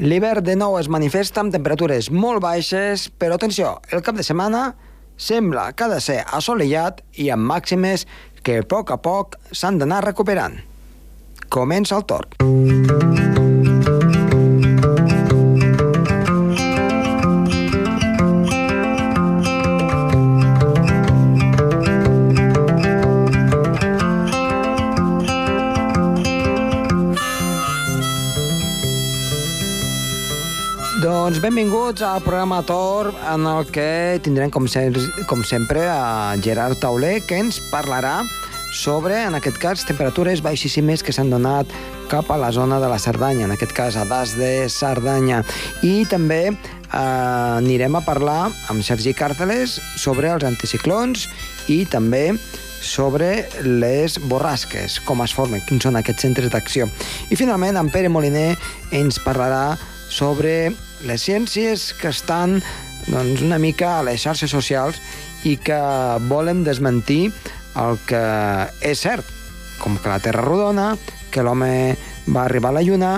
L'hivern de nou es manifesta amb temperatures molt baixes, però atenció, el cap de setmana sembla que ha de ser assolellat i amb màximes que a poc a poc s'han d'anar recuperant. Comença el torn. Doncs benvinguts al programa Tor, en el que tindrem, com, se com sempre, a Gerard Tauler, que ens parlarà sobre, en aquest cas, temperatures baixíssimes que s'han donat cap a la zona de la Cerdanya, en aquest cas a Das de Cerdanya. I també eh, anirem a parlar amb Sergi Càrteles sobre els anticiclons i també sobre les borrasques, com es formen, quins són aquests centres d'acció. I finalment, en Pere Moliner ens parlarà sobre les ciències que estan doncs, una mica a les xarxes socials i que volen desmentir el que és cert, com que la Terra rodona, que l'home va arribar a la Lluna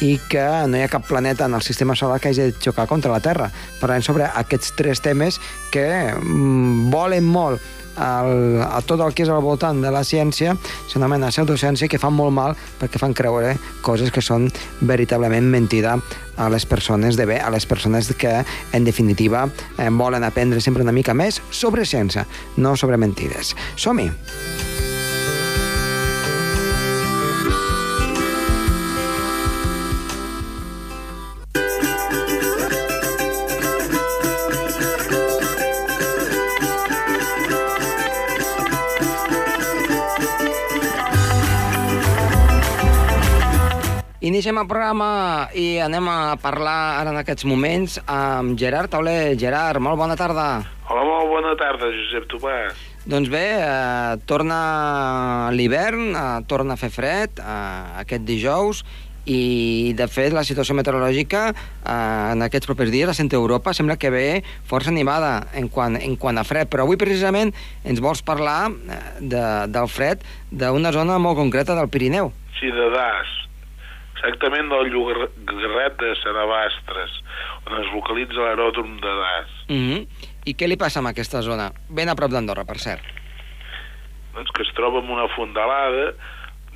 i que no hi ha cap planeta en el sistema solar que hagi de xocar contra la Terra. Parlem sobre aquests tres temes que mm, volen molt el, a tot el que és al voltant de la ciència s'anomena pseudociència que fan molt mal perquè fan creure coses que són veritablement mentida a les persones de bé, a les persones que en definitiva eh, volen aprendre sempre una mica més sobre ciència, no sobre mentides. Som-hi! Iniciem el programa i anem a parlar ara en aquests moments amb Gerard Tauler. Gerard, molt bona tarda. Hola, molt bona tarda, Josep Tomàs. Doncs bé, eh, torna l'hivern, eh, torna a fer fred eh, aquest dijous i, de fet, la situació meteorològica eh, en aquests propers dies a Centre Europa sembla que ve força animada en quant, en quant a fred, però avui precisament ens vols parlar eh, de, del fred d'una zona molt concreta del Pirineu. Sí, de Das. Exactament del llogarret de Sarabastres, on es localitza l'aeròdrom de Das. Mm -hmm. I què li passa amb aquesta zona? Ben a prop d'Andorra, per cert. Doncs que es troba en una fondalada,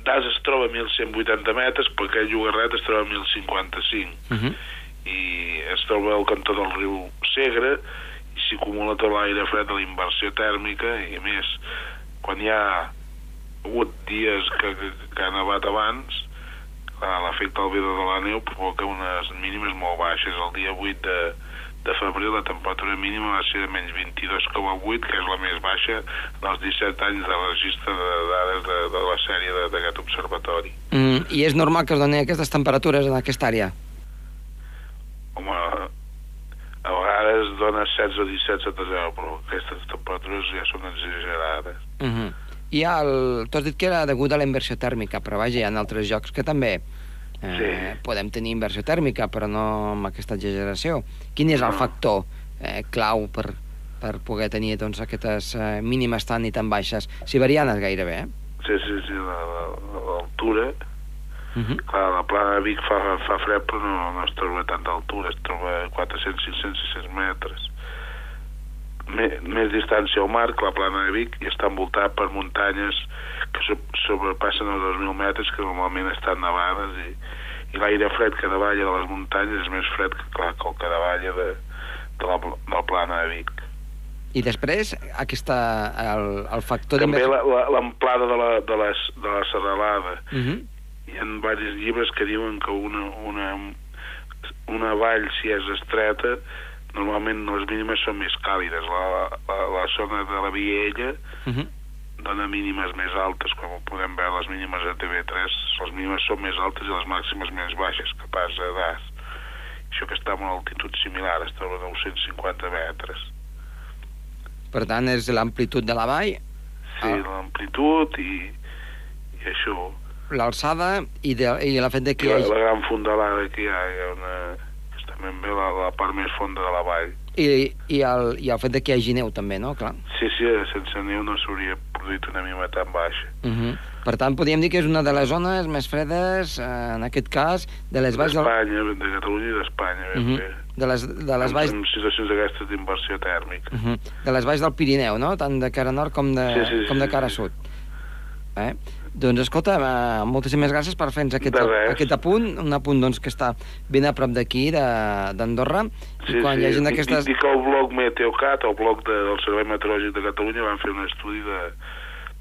Das es troba a 1.180 metres, però aquest llogarret es troba a 1.055. Mm -hmm. I es troba al cantó del riu Segre, i s'hi acumula tot l'aire fred de la inversió tèrmica, i a més, quan hi ha hagut dies que, que, que ha nevat abans, l'efecte albedo de la neu provoca unes mínimes molt baixes. El dia 8 de, de febrer la temperatura mínima va ser de menys 22,8, que és la més baixa dels 17 anys de registre de dades de, de la sèrie d'aquest observatori. Mm, I és normal que es donin aquestes temperatures en aquesta àrea? Home, a vegades dona 16 o 17 sota 0, però aquestes temperatures ja són exagerades. Mm -hmm. I el... tu has dit que era degut a la inversió tèrmica, però vaja, hi ha altres jocs que també eh, Sí. podem tenir inversió tèrmica, però no amb aquesta exageració. Quin és el No. factor eh, clau per, per poder tenir doncs, aquestes eh, mínimes tan i tan baixes, siberianes gairebé, eh? Sí, sí, sí, la- la- l'altura. Uh -huh. Clar, la plana de Vic fa, fa fred, però no, no es troba tanta altura, es troba a 400, 500, 600 metres. Més distància al mar que la plana de Vic i està envoltada per muntanyes que so, sobrepassen els 2.000 metres que normalment estan nevades i, i l'aire fred que davalla de les muntanyes és més fred que, clar, que el que davalla de, de, la, de la plana de Vic. I després, aquesta, el, el factor També d'inversió... la- la- l'amplada de, la, de, les, de la serralada. Uh -huh. hi ha diversos llibres que diuen que una, una, una vall, si és estreta, normalment les mínimes són més càlides. La, la, la zona de la Viella Uh -huh. dona mínimes més altes, com podem veure les mínimes de TV3, les mínimes són més altes i les màximes més baixes, que pas a Das. Això que està a una altitud similar, està a 950 metres. Per tant, és l'amplitud de la vall, Sí, Ah. l'amplitud i, i això. l'alçada i, de, i el fet de I que hi la, la gran fondalada que hi ha, hi ha una, em ve la, la part més fonda de la vall. I, i, el, I el fet de que hi hagi neu també, no? Clar. Sí, sí, sense neu no s'hauria produït una mima tan baixa. Uh -huh. Per tant, podríem dir que és una de les zones més fredes, eh, en aquest cas, de les valls... del- D'Espanya, de Catalunya i d'Espanya, ben Uh -huh. bé. De les, de les valls... En situacions d'aquestes d'inversió tèrmica. Uh -huh. De les valls del Pirineu, no? Tant de cara nord com de, Sí, sí, sí, com de sí, cara sí. sud. Eh? Doncs escolta, moltíssimes gràcies per fer-nos aquest, aquest apunt, un apunt doncs, que està ben a prop d'aquí, d'Andorra, i quan hi hagi Dic- aquestes... Dic el blog Meteocat, el blog de, del Servei Meteorològic de Catalunya, van fer un estudi de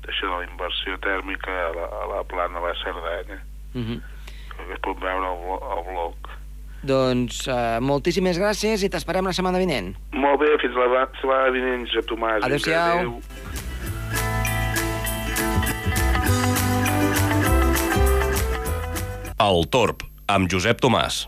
d'això de la inversió tèrmica a la, a la plana de la Cerdanya, Uh -huh. que es pot veure al, al blog. Doncs eh, moltíssimes gràcies i t'esperem la setmana vinent. Molt bé, fins la setmana vinent, Josep Tomàs. Adéu-siau. Adéu. El Torb, amb Josep Tomàs.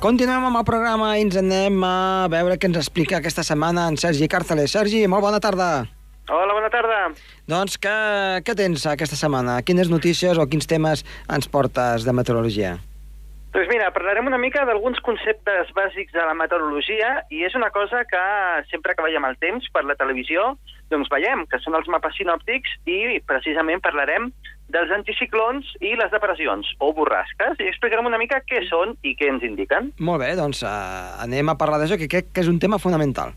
Continuem amb el programa i ens anem a veure què ens explica aquesta setmana en Sergi Càrceles. Sergi, molt bona tarda. Hola, bona tarda. Doncs què, què tens aquesta setmana? Quines notícies o quins temes ens portes de meteorologia? Doncs mira, parlarem una mica d'alguns conceptes bàsics de la meteorologia i és una cosa que sempre que veiem el temps per la televisió, doncs veiem, que són els mapes sinòptics i precisament parlarem dels anticiclons i les depressions, o borrasques, i explicarem una mica què són i què ens indiquen. Molt bé, doncs uh, anem a parlar d'això, que crec que és un tema fonamental.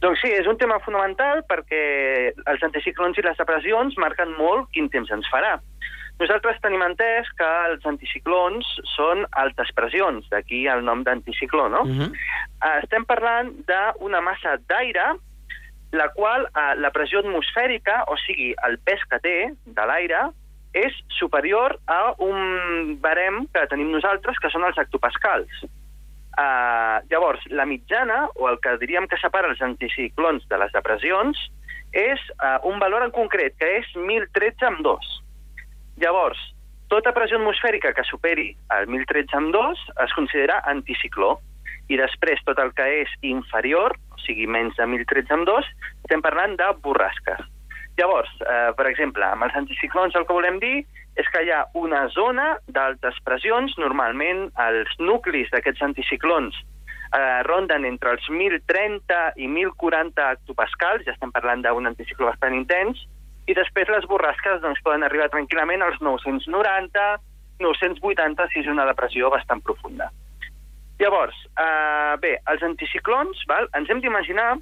Doncs sí, és un tema fonamental perquè els anticiclons i les depressions marquen molt quin temps ens farà. Nosaltres tenim entès que els anticiclons són altes pressions, d'aquí el nom d'anticicló, no? Uh -huh. Eh, Estem parlant d'una massa d'aire la qual eh, la pressió atmosfèrica, o sigui, el pes que té de l'aire, és superior a un barem que tenim nosaltres, que són els hectopascals. Uh, llavors, la mitjana, o el que diríem que separa els anticiclons de les depressions, és uh, un valor en concret, que és 1013 amb 2. Llavors, tota pressió atmosfèrica que superi el 1013 amb 2 es considera anticicló. I després, tot el que és inferior, o sigui, menys de 1013 amb 2, estem parlant de borrasques. Llavors, eh, per exemple, amb els anticiclons el que volem dir és que hi ha una zona d'altes pressions, normalment els nuclis d'aquests anticiclons eh, ronden entre els 1.030 i 1.040 hectopascals, ja estem parlant d'un anticicló bastant intens, i després les borrasques doncs, poden arribar tranquil·lament als 990, 980 si és una depressió bastant profunda. Llavors, eh, bé, els anticiclons, val, ens hem d'imaginar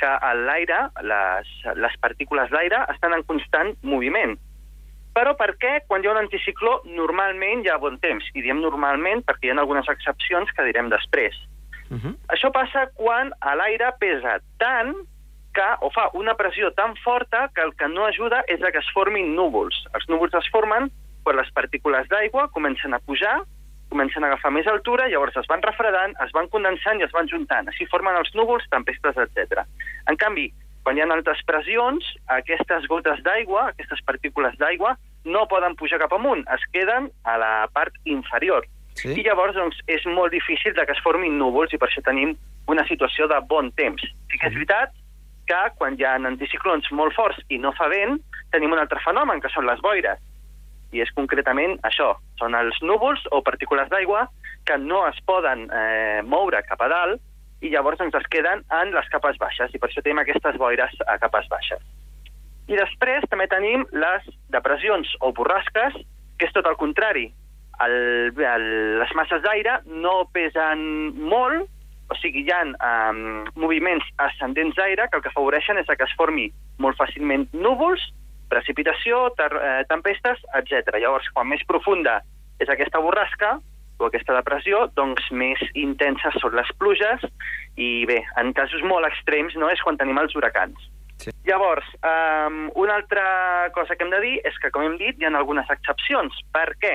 que l'aire, les, les partícules d'aire, estan en constant moviment. Però per què quan hi ha un anticicló normalment hi ha bon temps? I diem normalment perquè hi ha algunes excepcions que direm després. Uh -huh. Això passa quan l'aire pesa tant que, o fa una pressió tan forta que el que no ajuda és a que es formin núvols. Els núvols es formen quan les partícules d'aigua comencen a pujar, comencen a agafar més altura, llavors es van refredant, es van condensant i es van juntant. Així formen els núvols, tempestes, etc. En canvi, quan hi ha altes pressions, aquestes gotes d'aigua, aquestes partícules d'aigua, no poden pujar cap amunt, es queden a la part inferior. Sí. I llavors doncs, és molt difícil de que es formin núvols i per això tenim una situació de bon temps. Sí que és veritat que quan hi ha anticiclons molt forts i no fa vent, tenim un altre fenomen, que són les boires. I és concretament això, són els núvols o partícules d'aigua que no es poden eh, moure cap a dalt i llavors doncs, es queden en les capes baixes i per això tenim aquestes boires a capes baixes. I després també tenim les depressions o borrasques, que és tot el contrari. El, el, les masses d'aire no pesen molt, o sigui, hi ha um, moviments ascendents d'aire que el que afavoreixen és que es formi molt fàcilment núvols, precipitació, eh, tempestes, etc. Llavors, quan més profunda és aquesta borrasca o aquesta depressió, doncs més intenses són les pluges i bé, en casos molt extrems no és quan tenim els huracans. Sí. Llavors, um, una altra cosa que hem de dir és que, com hem dit, hi ha algunes excepcions. Per què?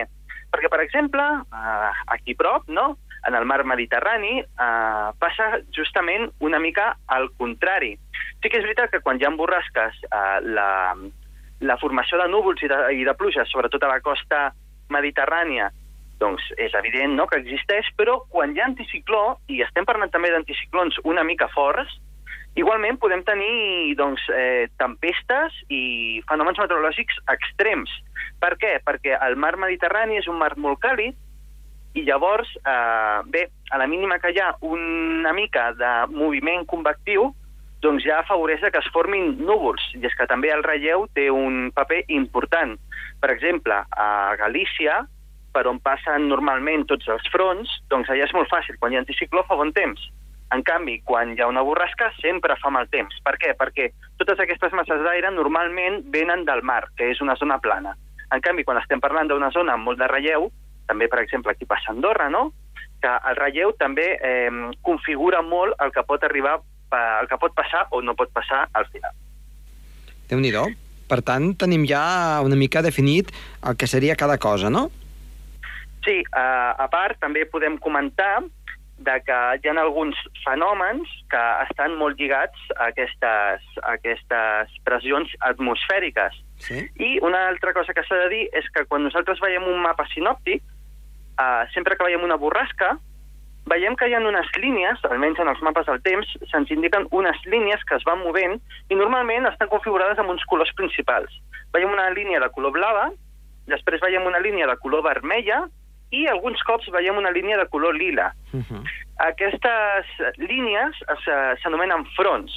Perquè, per exemple, uh, aquí prop, no?, en el mar Mediterrani, uh, passa justament una mica al contrari. Sí que és veritat que quan hi ha borrasques, uh, la, la formació de núvols i de, i de pluges, sobretot a la costa mediterrània, doncs és evident no, que existeix, però quan hi ha anticicló, i estem parlant també d'anticiclons una mica forts, Igualment, podem tenir doncs, eh, tempestes i fenòmens meteorològics extrems. Per què? Perquè el mar Mediterrani és un mar molt càlid i llavors, eh, bé, a la mínima que hi ha una mica de moviment convectiu, doncs ja afavoreix que es formin núvols, i és que també el relleu té un paper important. Per exemple, a Galícia, per on passen normalment tots els fronts, doncs allà és molt fàcil, quan hi ha anticicló fa bon temps. En canvi, quan hi ha una borrasca, sempre fa mal temps. Per què? Perquè totes aquestes masses d'aire normalment venen del mar, que és una zona plana. En canvi, quan estem parlant d'una zona amb molt de relleu, també, per exemple, aquí passa Andorra, no? que el relleu també eh, configura molt el que pot arribar, el que pot passar o no pot passar al final. déu nhi Per tant, tenim ja una mica definit el que seria cada cosa, no? Sí, uh, a part, també podem comentar de que hi ha alguns fenòmens que estan molt lligats a aquestes, a aquestes pressions atmosfèriques. Sí. I una altra cosa que s'ha de dir és que quan nosaltres veiem un mapa sinòptic, uh, sempre que veiem una borrasca, veiem que hi ha unes línies, almenys en els mapes del temps, se'ns indiquen unes línies que es van movent i normalment estan configurades amb uns colors principals. Veiem una línia de color blava, després veiem una línia de color vermella i alguns cops veiem una línia de color lila. Uh -huh. Aquestes línies s'anomenen fronts,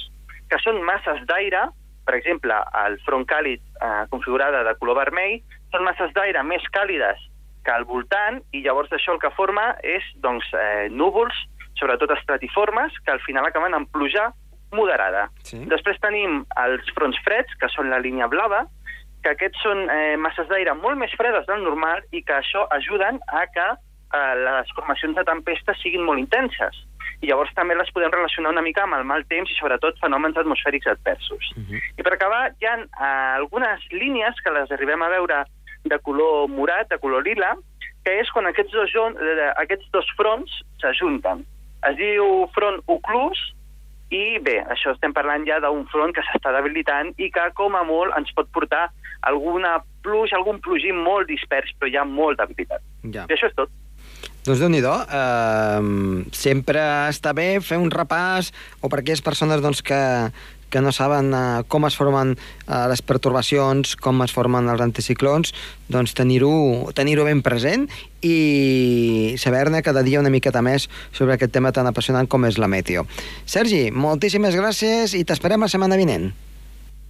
que són masses d'aire, per exemple, el front càlid eh, configurada de color vermell, són masses d'aire més càlides que al voltant, i llavors això el que forma és doncs, eh, núvols, sobretot estratiformes, que al final acaben amb pluja moderada. Sí. Després tenim els fronts freds, que són la línia blava, que aquests són eh, masses d'aire molt més fredes del normal i que això ajuden a que eh, les formacions de tempestes siguin molt intenses. I llavors també les podem relacionar una mica amb el mal temps i sobretot fenòmens atmosfèrics adversos. Uh -huh. I per acabar, hi ha eh, algunes línies que les arribem a veure de color morat, de color lila, que és quan aquests dos, aquests dos fronts s'ajunten. Es diu front oclús i bé, això estem parlant ja d'un front que s'està debilitant i que com a molt ens pot portar alguna pluja, algun plogim molt dispers, però ja molt debilitat. Ja. I això és tot. Doncs déu nhi eh, sempre està bé fer un repàs o per aquelles persones doncs, que, que no saben eh, com es formen eh, les pertorbacions, com es formen els anticiclons, doncs tenir-ho tenir, -ho, ben present i saber-ne cada dia una miqueta més sobre aquest tema tan apassionant com és la meteo. Sergi, moltíssimes gràcies i t'esperem la setmana vinent.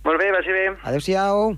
Molt bé, vagi bé. Adéu-siau.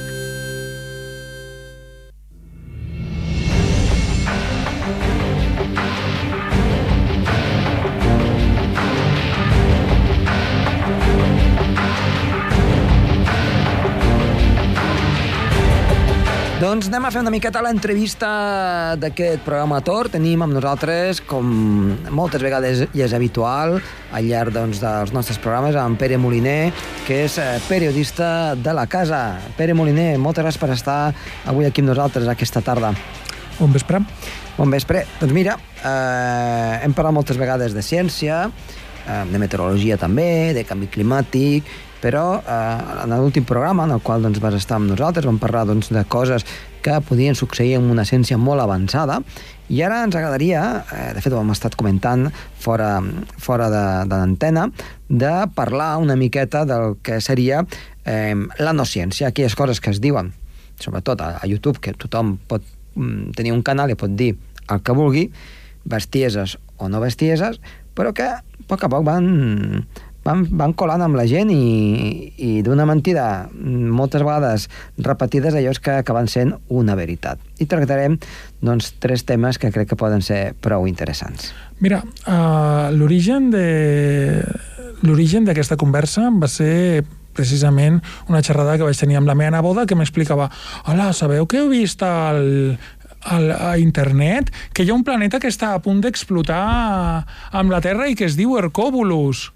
Doncs anem a fer una miqueta l'entrevista d'aquest programa Tor. Tenim amb nosaltres, com moltes vegades ja és habitual, al llarg doncs, dels nostres programes, amb Pere Moliner, que és eh, periodista de la casa. Pere Moliner, moltes gràcies per estar avui aquí amb nosaltres aquesta tarda. Bon vespre. Bon vespre. Doncs mira, eh, hem parlat moltes vegades de ciència, eh, de meteorologia també, de canvi climàtic, però eh, en l'últim programa en el qual doncs, vas estar amb nosaltres vam parlar doncs, de coses que podien succeir amb una ciència molt avançada. I ara ens agradaria, eh, de fet ho hem estat comentant fora, fora de, de l'antena, de parlar una miqueta del que seria eh, la no ciència, aquelles coses que es diuen, sobretot a, a YouTube, que tothom pot mm, tenir un canal i pot dir el que vulgui, bestieses o no bestieses, però que a poc a poc van, van, van colant amb la gent i, i d'una mentida moltes vegades repetides allò que acaben sent una veritat. I tractarem doncs, tres temes que crec que poden ser prou interessants. Mira, uh, l'origen de l'origen d'aquesta conversa va ser precisament una xerrada que vaig tenir amb la meva neboda que m'explicava hola, sabeu que heu vist el, al, a internet que hi ha un planeta que està a punt d'explotar amb la Terra i que es diu Hercóbulus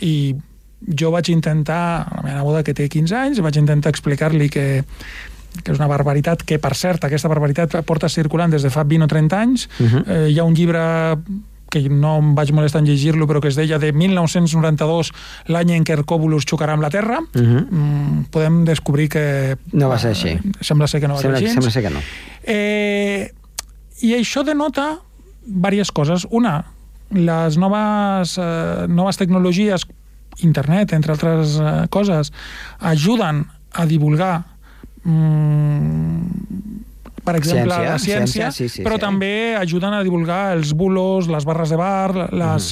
i jo vaig intentar, la meva neboda que té 15 anys, vaig intentar explicar-li que, que és una barbaritat, que per cert aquesta barbaritat porta circulant des de fa 20 o 30 anys. Uh -huh. eh, hi ha un llibre que no em vaig molestar en llegir-lo, però que es deia de 1992, l'any en què Hercòbulus xocarà amb la Terra, uh Mhm. -huh. mm, podem descobrir que... No va ser així. eh, Sembla ser que no va Sembla, ser així. sembla ser que no. Eh, I això denota diverses coses. Una, les noves, eh, noves tecnologies, internet, entre altres eh, coses, ajuden a divulgar mm, per exemple, Ciència, la ciència, ciència, sí, sí, però sí. també ajuden a divulgar els bulos, les barres de bar, les,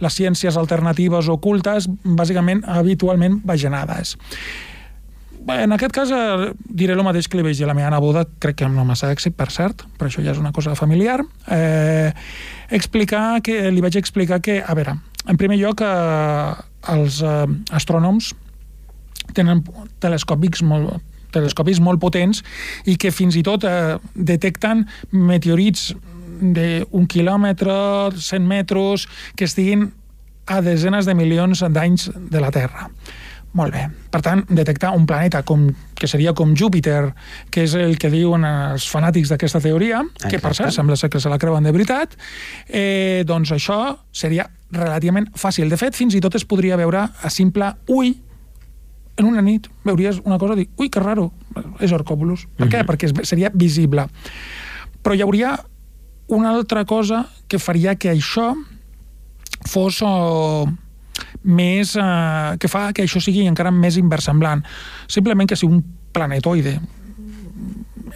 les ciències alternatives ocultes, bàsicament, habitualment bajanades. Bé, En aquest cas eh, diré el mateix que li vaig dir a la meva neboda, crec que amb no massa èxit, per cert, però això ja és una cosa familiar. Eh, explicar que, li vaig explicar que, a veure, en primer lloc, eh, els eh, astrònoms tenen telescòpics molt, telescopis molt potents i que fins i tot eh, detecten meteorits d'un quilòmetre, 100 metres, que estiguin a desenes de milions d'anys de la Terra. Molt bé. Per tant, detectar un planeta com, que seria com Júpiter, que és el que diuen els fanàtics d'aquesta teoria, que per Exacte. cert sembla ser que se la creuen de veritat, eh, doncs això seria relativament fàcil. De fet, fins i tot es podria veure a simple ull en una nit veuries una cosa i dir, ui, que raro, és Hercòbulus. Per què? Perquè es- seria visible. Però hi hauria una altra cosa que faria que això fos oh, més... Eh, que fa que això sigui encara més inversemblant. Simplement que si un planetoide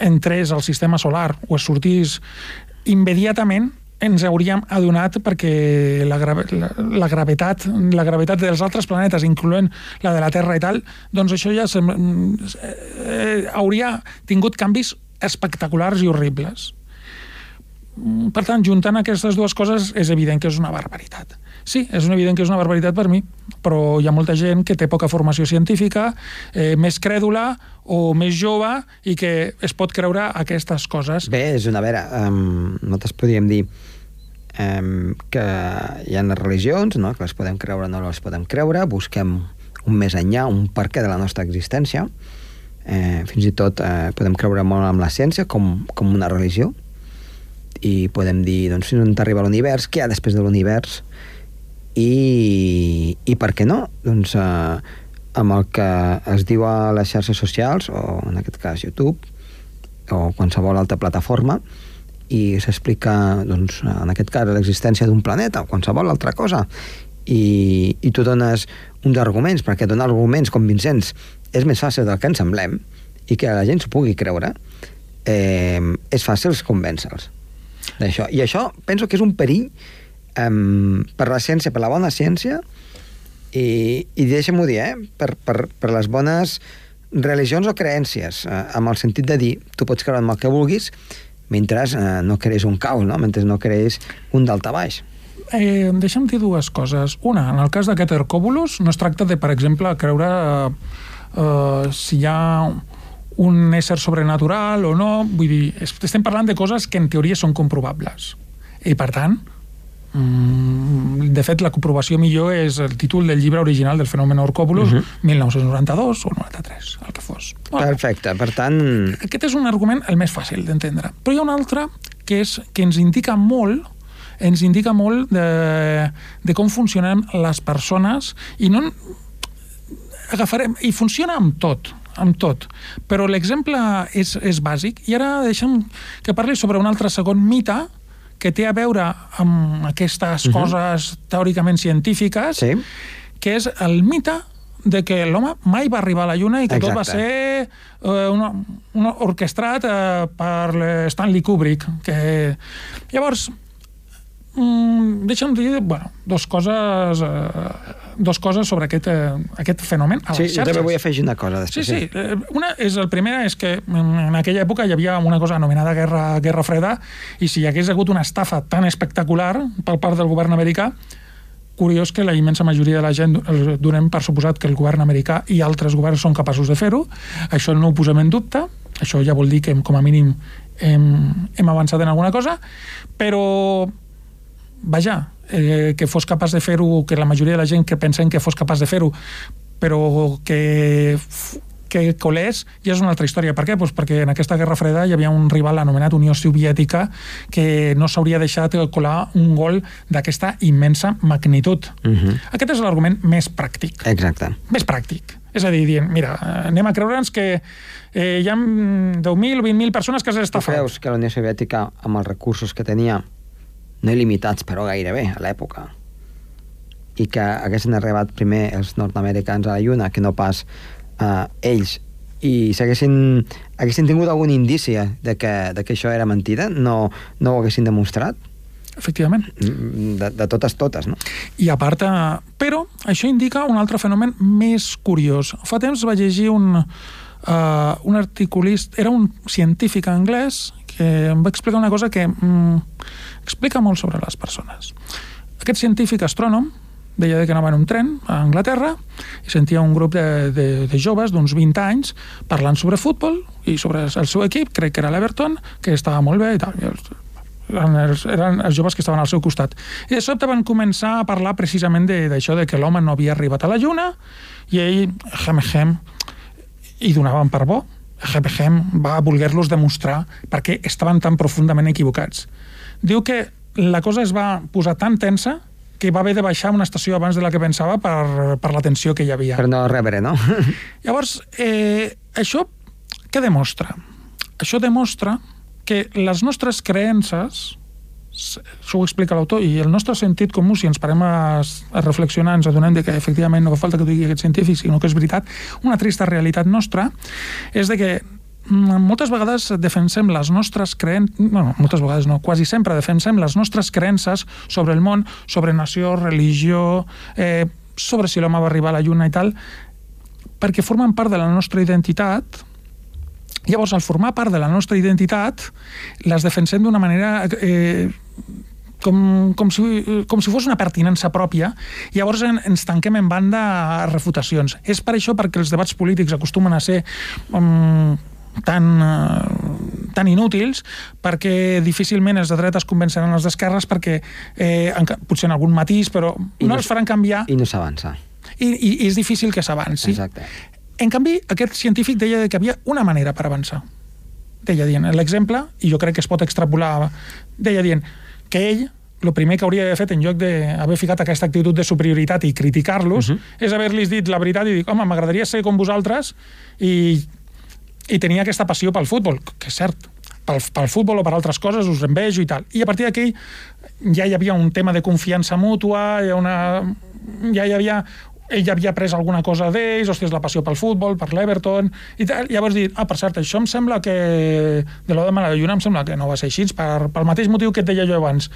entrés al sistema solar o es sortís immediatament ens hauríem adonat perquè la, grave, la, la gravetat la gravetat dels altres planetes, incloent la de la Terra i tal, doncs això ja sem- eh, hauria tingut canvis espectaculars i horribles. Per tant, juntant aquestes dues coses, és evident que és una barbaritat. Sí, és evident que és una barbaritat per mi, però hi ha molta gent que té poca formació científica, eh, més crèdula o més jove i que es pot creure aquestes coses. Bé, és una vera. Um, nosaltres podríem dir um, que hi ha religions, no? que les podem creure o no les podem creure, busquem un més enllà, un perquè de la nostra existència. Eh, fins i tot eh, podem creure molt amb la ciència com, com una religió i podem dir doncs, fins on arriba l'univers, què hi ha després de l'univers i, i per què no? Doncs eh, amb el que es diu a les xarxes socials, o en aquest cas YouTube, o qualsevol altra plataforma, i s'explica, doncs, en aquest cas, l'existència d'un planeta o qualsevol altra cosa, i, i tu dones uns arguments, perquè donar arguments convincents és més fàcil del que ens semblem, i que la gent s'ho pugui creure, eh, és fàcil convèncer-los d'això. I això penso que és un perill um, per la ciència, per la bona ciència, i, i deixa'm-ho dir, eh? per, per, per les bones religions o creències, eh, amb el sentit de dir, tu pots creure en el que vulguis, mentre eh, no crees un caos, no? mentre no crees un daltabaix. Eh, deixa'm dir dues coses. Una, en el cas d'aquest Hercòbulus, no es tracta de, per exemple, creure eh, eh, si hi ha un ésser sobrenatural o no. Vull dir, es- estem parlant de coses que en teoria són comprovables. I, per tant, de fet, la comprovació millor és el títol del llibre original del fenomen Hercòbulus, uh -huh. 1992 o 93, el que fos. Bueno, Perfecte, per tant... aquest és un argument el més fàcil d'entendre. Però hi ha un altre que, és, que ens indica molt ens indica molt de, de com funcionem les persones i no agafarem, i funciona amb tot amb tot, però l'exemple és, és bàsic i ara deixa'm que parli sobre un altre segon mite que té a veure amb aquestes uh -huh. coses teòricament científiques Sí. que és el mite de que l'home mai va arribar a la Lluna i que tot va Exacte. ser eh, una, una orquestrat eh, per Stanley Kubrick. Que... Llavors, mm, deixa'm dir bueno, dos, coses, eh, dos coses sobre aquest, eh, aquest fenomen a Sí, les jo xarxes. també vull afegir una cosa Sí, després. sí. Eh, Una és, el primer és que en aquella època hi havia una cosa anomenada Guerra, Guerra Freda i si hi hagués hagut una estafa tan espectacular per part del govern americà, curiós que la immensa majoria de la gent donem per suposat que el govern americà i altres governs són capaços de fer-ho. Això no ho posem en dubte. Això ja vol dir que, com a mínim, hem, hem avançat en alguna cosa. Però vaja, eh, que fos capaç de fer-ho, que la majoria de la gent que pensem que fos capaç de fer-ho, però que, que colés ja és una altra història. Per què? Pues perquè en aquesta Guerra Freda hi havia un rival anomenat Unió Soviètica que no s'hauria deixat colar un gol d'aquesta immensa magnitud. Uh -huh. Aquest és l'argument més pràctic. Exacte. Més pràctic. És a dir, dient, mira, anem a creure'ns que eh, hi ha 10.000 o 20.000 persones que s'han estafat. Tu creus que la Unió Soviètica, amb els recursos que tenia, no il·limitats, però gairebé, a l'època, i que haguessin arribat primer els nord-americans a la Lluna que no pas eh, ells i si haguessin, tingut algun indici de que, de que això era mentida, no, no ho haguessin demostrat? Efectivament. Mm, de, de totes, totes, no? I a part, eh, però això indica un altre fenomen més curiós. Fa temps vaig llegir un, uh, un articulista, era un científic anglès que em va explicar una cosa que mm, explica molt sobre les persones. Aquest científic astrònom deia que anava en un tren a Anglaterra i sentia un grup de, de, de joves d'uns 20 anys parlant sobre futbol i sobre el seu equip, crec que era l'Everton, que estava molt bé i tal. Eren els, eren els joves que estaven al seu costat. I de sobte van començar a parlar precisament d'això, de, de que l'home no havia arribat a la Lluna i ell, hem, hem, i donaven per bo. Hem, hem va voler-los demostrar perquè estaven tan profundament equivocats. Diu que la cosa es va posar tan tensa que va haver de baixar una estació abans de la que pensava per, per la tensió que hi havia. Per no rebre, no? Llavors, eh, això què demostra? Això demostra que les nostres creences, això ho explica l'autor, i el nostre sentit comú, si ens parem a, a reflexionar, ens adonem de que efectivament no fa falta que digui aquest científic, sinó que és veritat, una trista realitat nostra, és de que Mm, moltes vegades defensem les nostres creences, bueno, moltes vegades no, quasi sempre defensem les nostres creences sobre el món, sobre nació, religió, eh, sobre si l'home va arribar a la lluna i tal, perquè formen part de la nostra identitat, llavors al formar part de la nostra identitat les defensem d'una manera eh, com, com, si, com si fos una pertinença pròpia, llavors en, ens tanquem en banda a refutacions. És per això perquè els debats polítics acostumen a ser um, tan, eh, tan inútils perquè difícilment els de dretes convenceran els d'esquerres perquè eh, en, potser en algun matís però I no, no els faran canviar i no s'avança i, i, i és difícil que s'avanci Exacte. En canvi aquest científic deia que havia una manera per avançar deia dient, l'exemple, i jo crec que es pot extrapolar deia dient que ell el primer que hauria d'haver fet en lloc d'haver ficat aquesta actitud de superioritat i criticar-los uh mhm. -huh. és haver-los dit la veritat i dir, home, m'agradaria ser com vosaltres i i tenia aquesta passió pel futbol, que és cert, pel, pel futbol o per altres coses, us envejo i tal. I a partir d'aquí ja hi havia un tema de confiança mútua, hi ha una, ja hi havia ell havia pres alguna cosa d'ells, hòstia, la passió pel futbol, per l'Everton, i tal. Llavors dir, ah, per cert, això em sembla que... De l'Oda de Lluna em sembla que no va ser així, per, pel mateix motiu que et deia jo abans.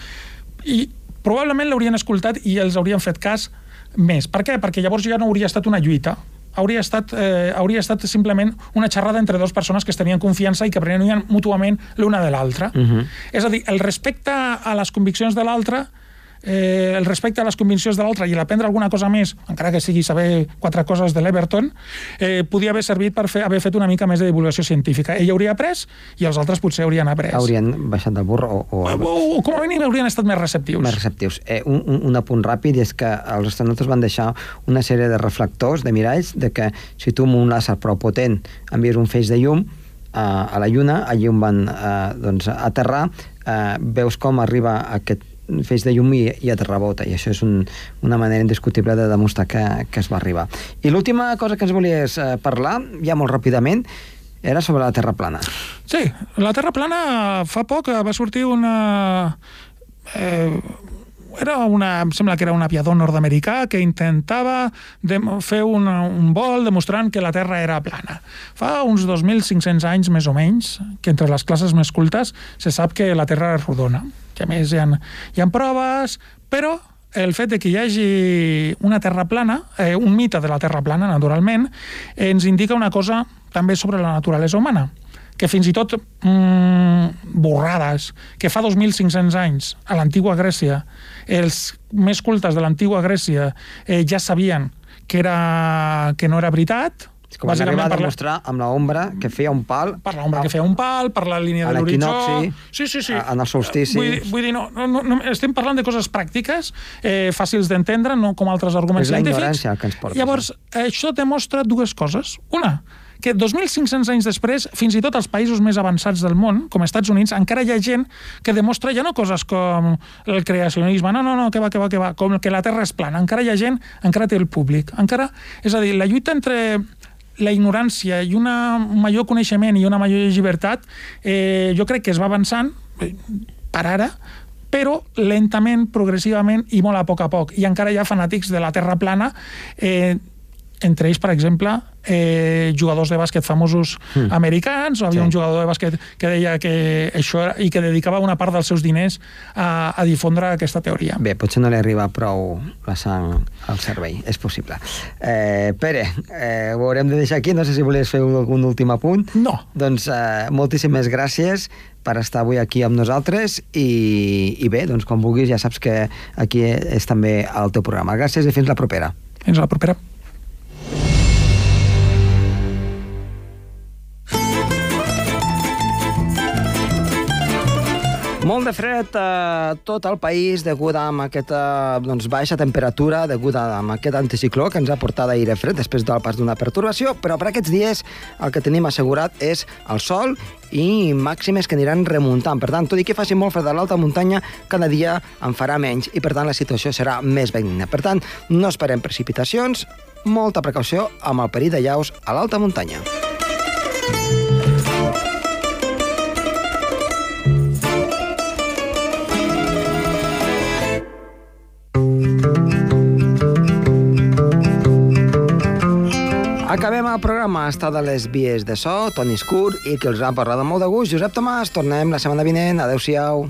I probablement l'haurien escoltat i els haurien fet cas més. Per què? Perquè llavors ja no hauria estat una lluita, hauria estat, eh, hauria estat simplement una xerrada entre dues persones que es tenien confiança i que prenien mútuament l'una de l'altra. Uh mhm. -huh. És a dir, el respecte a les conviccions de l'altre eh, el respecte a les conviccions de l'altre i l'aprendre alguna cosa més, encara que sigui saber quatre coses de l'Everton, eh, podia haver servit per fer, haver fet una mica més de divulgació científica. Ell hauria après i els altres potser haurien après. Haurien baixat del burro o... O, o, o com a mínim haurien estat més receptius. Més receptius. Eh, un, un, un apunt ràpid és que els astronautes van deixar una sèrie de reflectors, de miralls, de que si tu amb un làser prou potent envies un feix de llum, a, a la Lluna, allí on van eh, doncs, aterrar, eh, veus com arriba aquest feix de llum i, i et rebota, i això és un, una manera indiscutible de demostrar que, que es va arribar. I l'última cosa que ens volies eh, parlar, ja molt ràpidament, era sobre la Terra plana. Sí, la Terra plana fa poc va sortir una... Eh, era una, em sembla que era un aviador nord-americà que intentava de, fer un, un vol demostrant que la Terra era plana. Fa uns 2.500 anys, més o menys, que entre les classes més cultes se sap que la Terra és rodona que a més hi ha, hi ha proves, però el fet de que hi hagi una terra plana, eh, un mite de la terra plana, naturalment, ens indica una cosa també sobre la naturalesa humana, que fins i tot mm, borrades, que fa 2.500 anys a l'antigua Grècia, els més cultes de l'antigua Grècia eh, ja sabien que, era, que no era veritat, com van arribar a demostrar amb l'ombra que feia un pal... Per l'ombra que feia un pal, per la línia de l'horitzó... Sí, sí, sí. a- en el solstici. Vull, dir- vull dir, no, no, no, estem parlant de coses pràctiques, eh, fàcils d'entendre, no com altres arguments És la científics. ignorància que ens porta, Llavors, això demostra dues coses. Una, que 2.500 anys després, fins i tot als països més avançats del món, com els Estats Units, encara hi ha gent que demostra ja no coses com el creacionisme, no, no, no, que va, que va, que va, com que la Terra és plana. Encara hi ha gent, encara té el públic. Encara, és a dir, la lluita entre la ignorància i un major coneixement i una major llibertat, eh, jo crec que es va avançant, eh, per ara, però lentament, progressivament i molt a poc a poc. I encara hi ha fanàtics de la Terra plana, eh, entre ells, per exemple, eh, jugadors de bàsquet famosos mm. americans, o havia Sí. un jugador de bàsquet que deia que això era, i que dedicava una part dels seus diners a, a difondre aquesta teoria. Bé, potser no li arriba prou la sang al cervell, és possible. Eh, Pere, eh, ho haurem de deixar aquí, no sé si volies fer algun últim apunt. No. Doncs eh, moltíssimes gràcies per estar avui aquí amb nosaltres i, i bé, doncs quan vulguis ja saps que aquí és també el teu programa. Gràcies i fins la propera. Fins la propera. Molt de fred a tot el país degut a aquesta doncs, baixa temperatura, degut a aquest anticicló que ens ha portat aire fred després del pas d'una pertorbació, però per aquests dies el que tenim assegurat és el sol i màximes que aniran remuntant. Per tant, tot i que faci molt fred a l'alta muntanya, cada dia en farà menys i, per tant, la situació serà més benigna. Per tant, no esperem precipitacions, molta precaució amb el perill de llaus a l'alta muntanya. El programa. Ha estat les vies de so, Toni Escur, i que els ha parlat amb molt de gust, Josep Tomàs. Tornem la setmana vinent. Adéu-siau.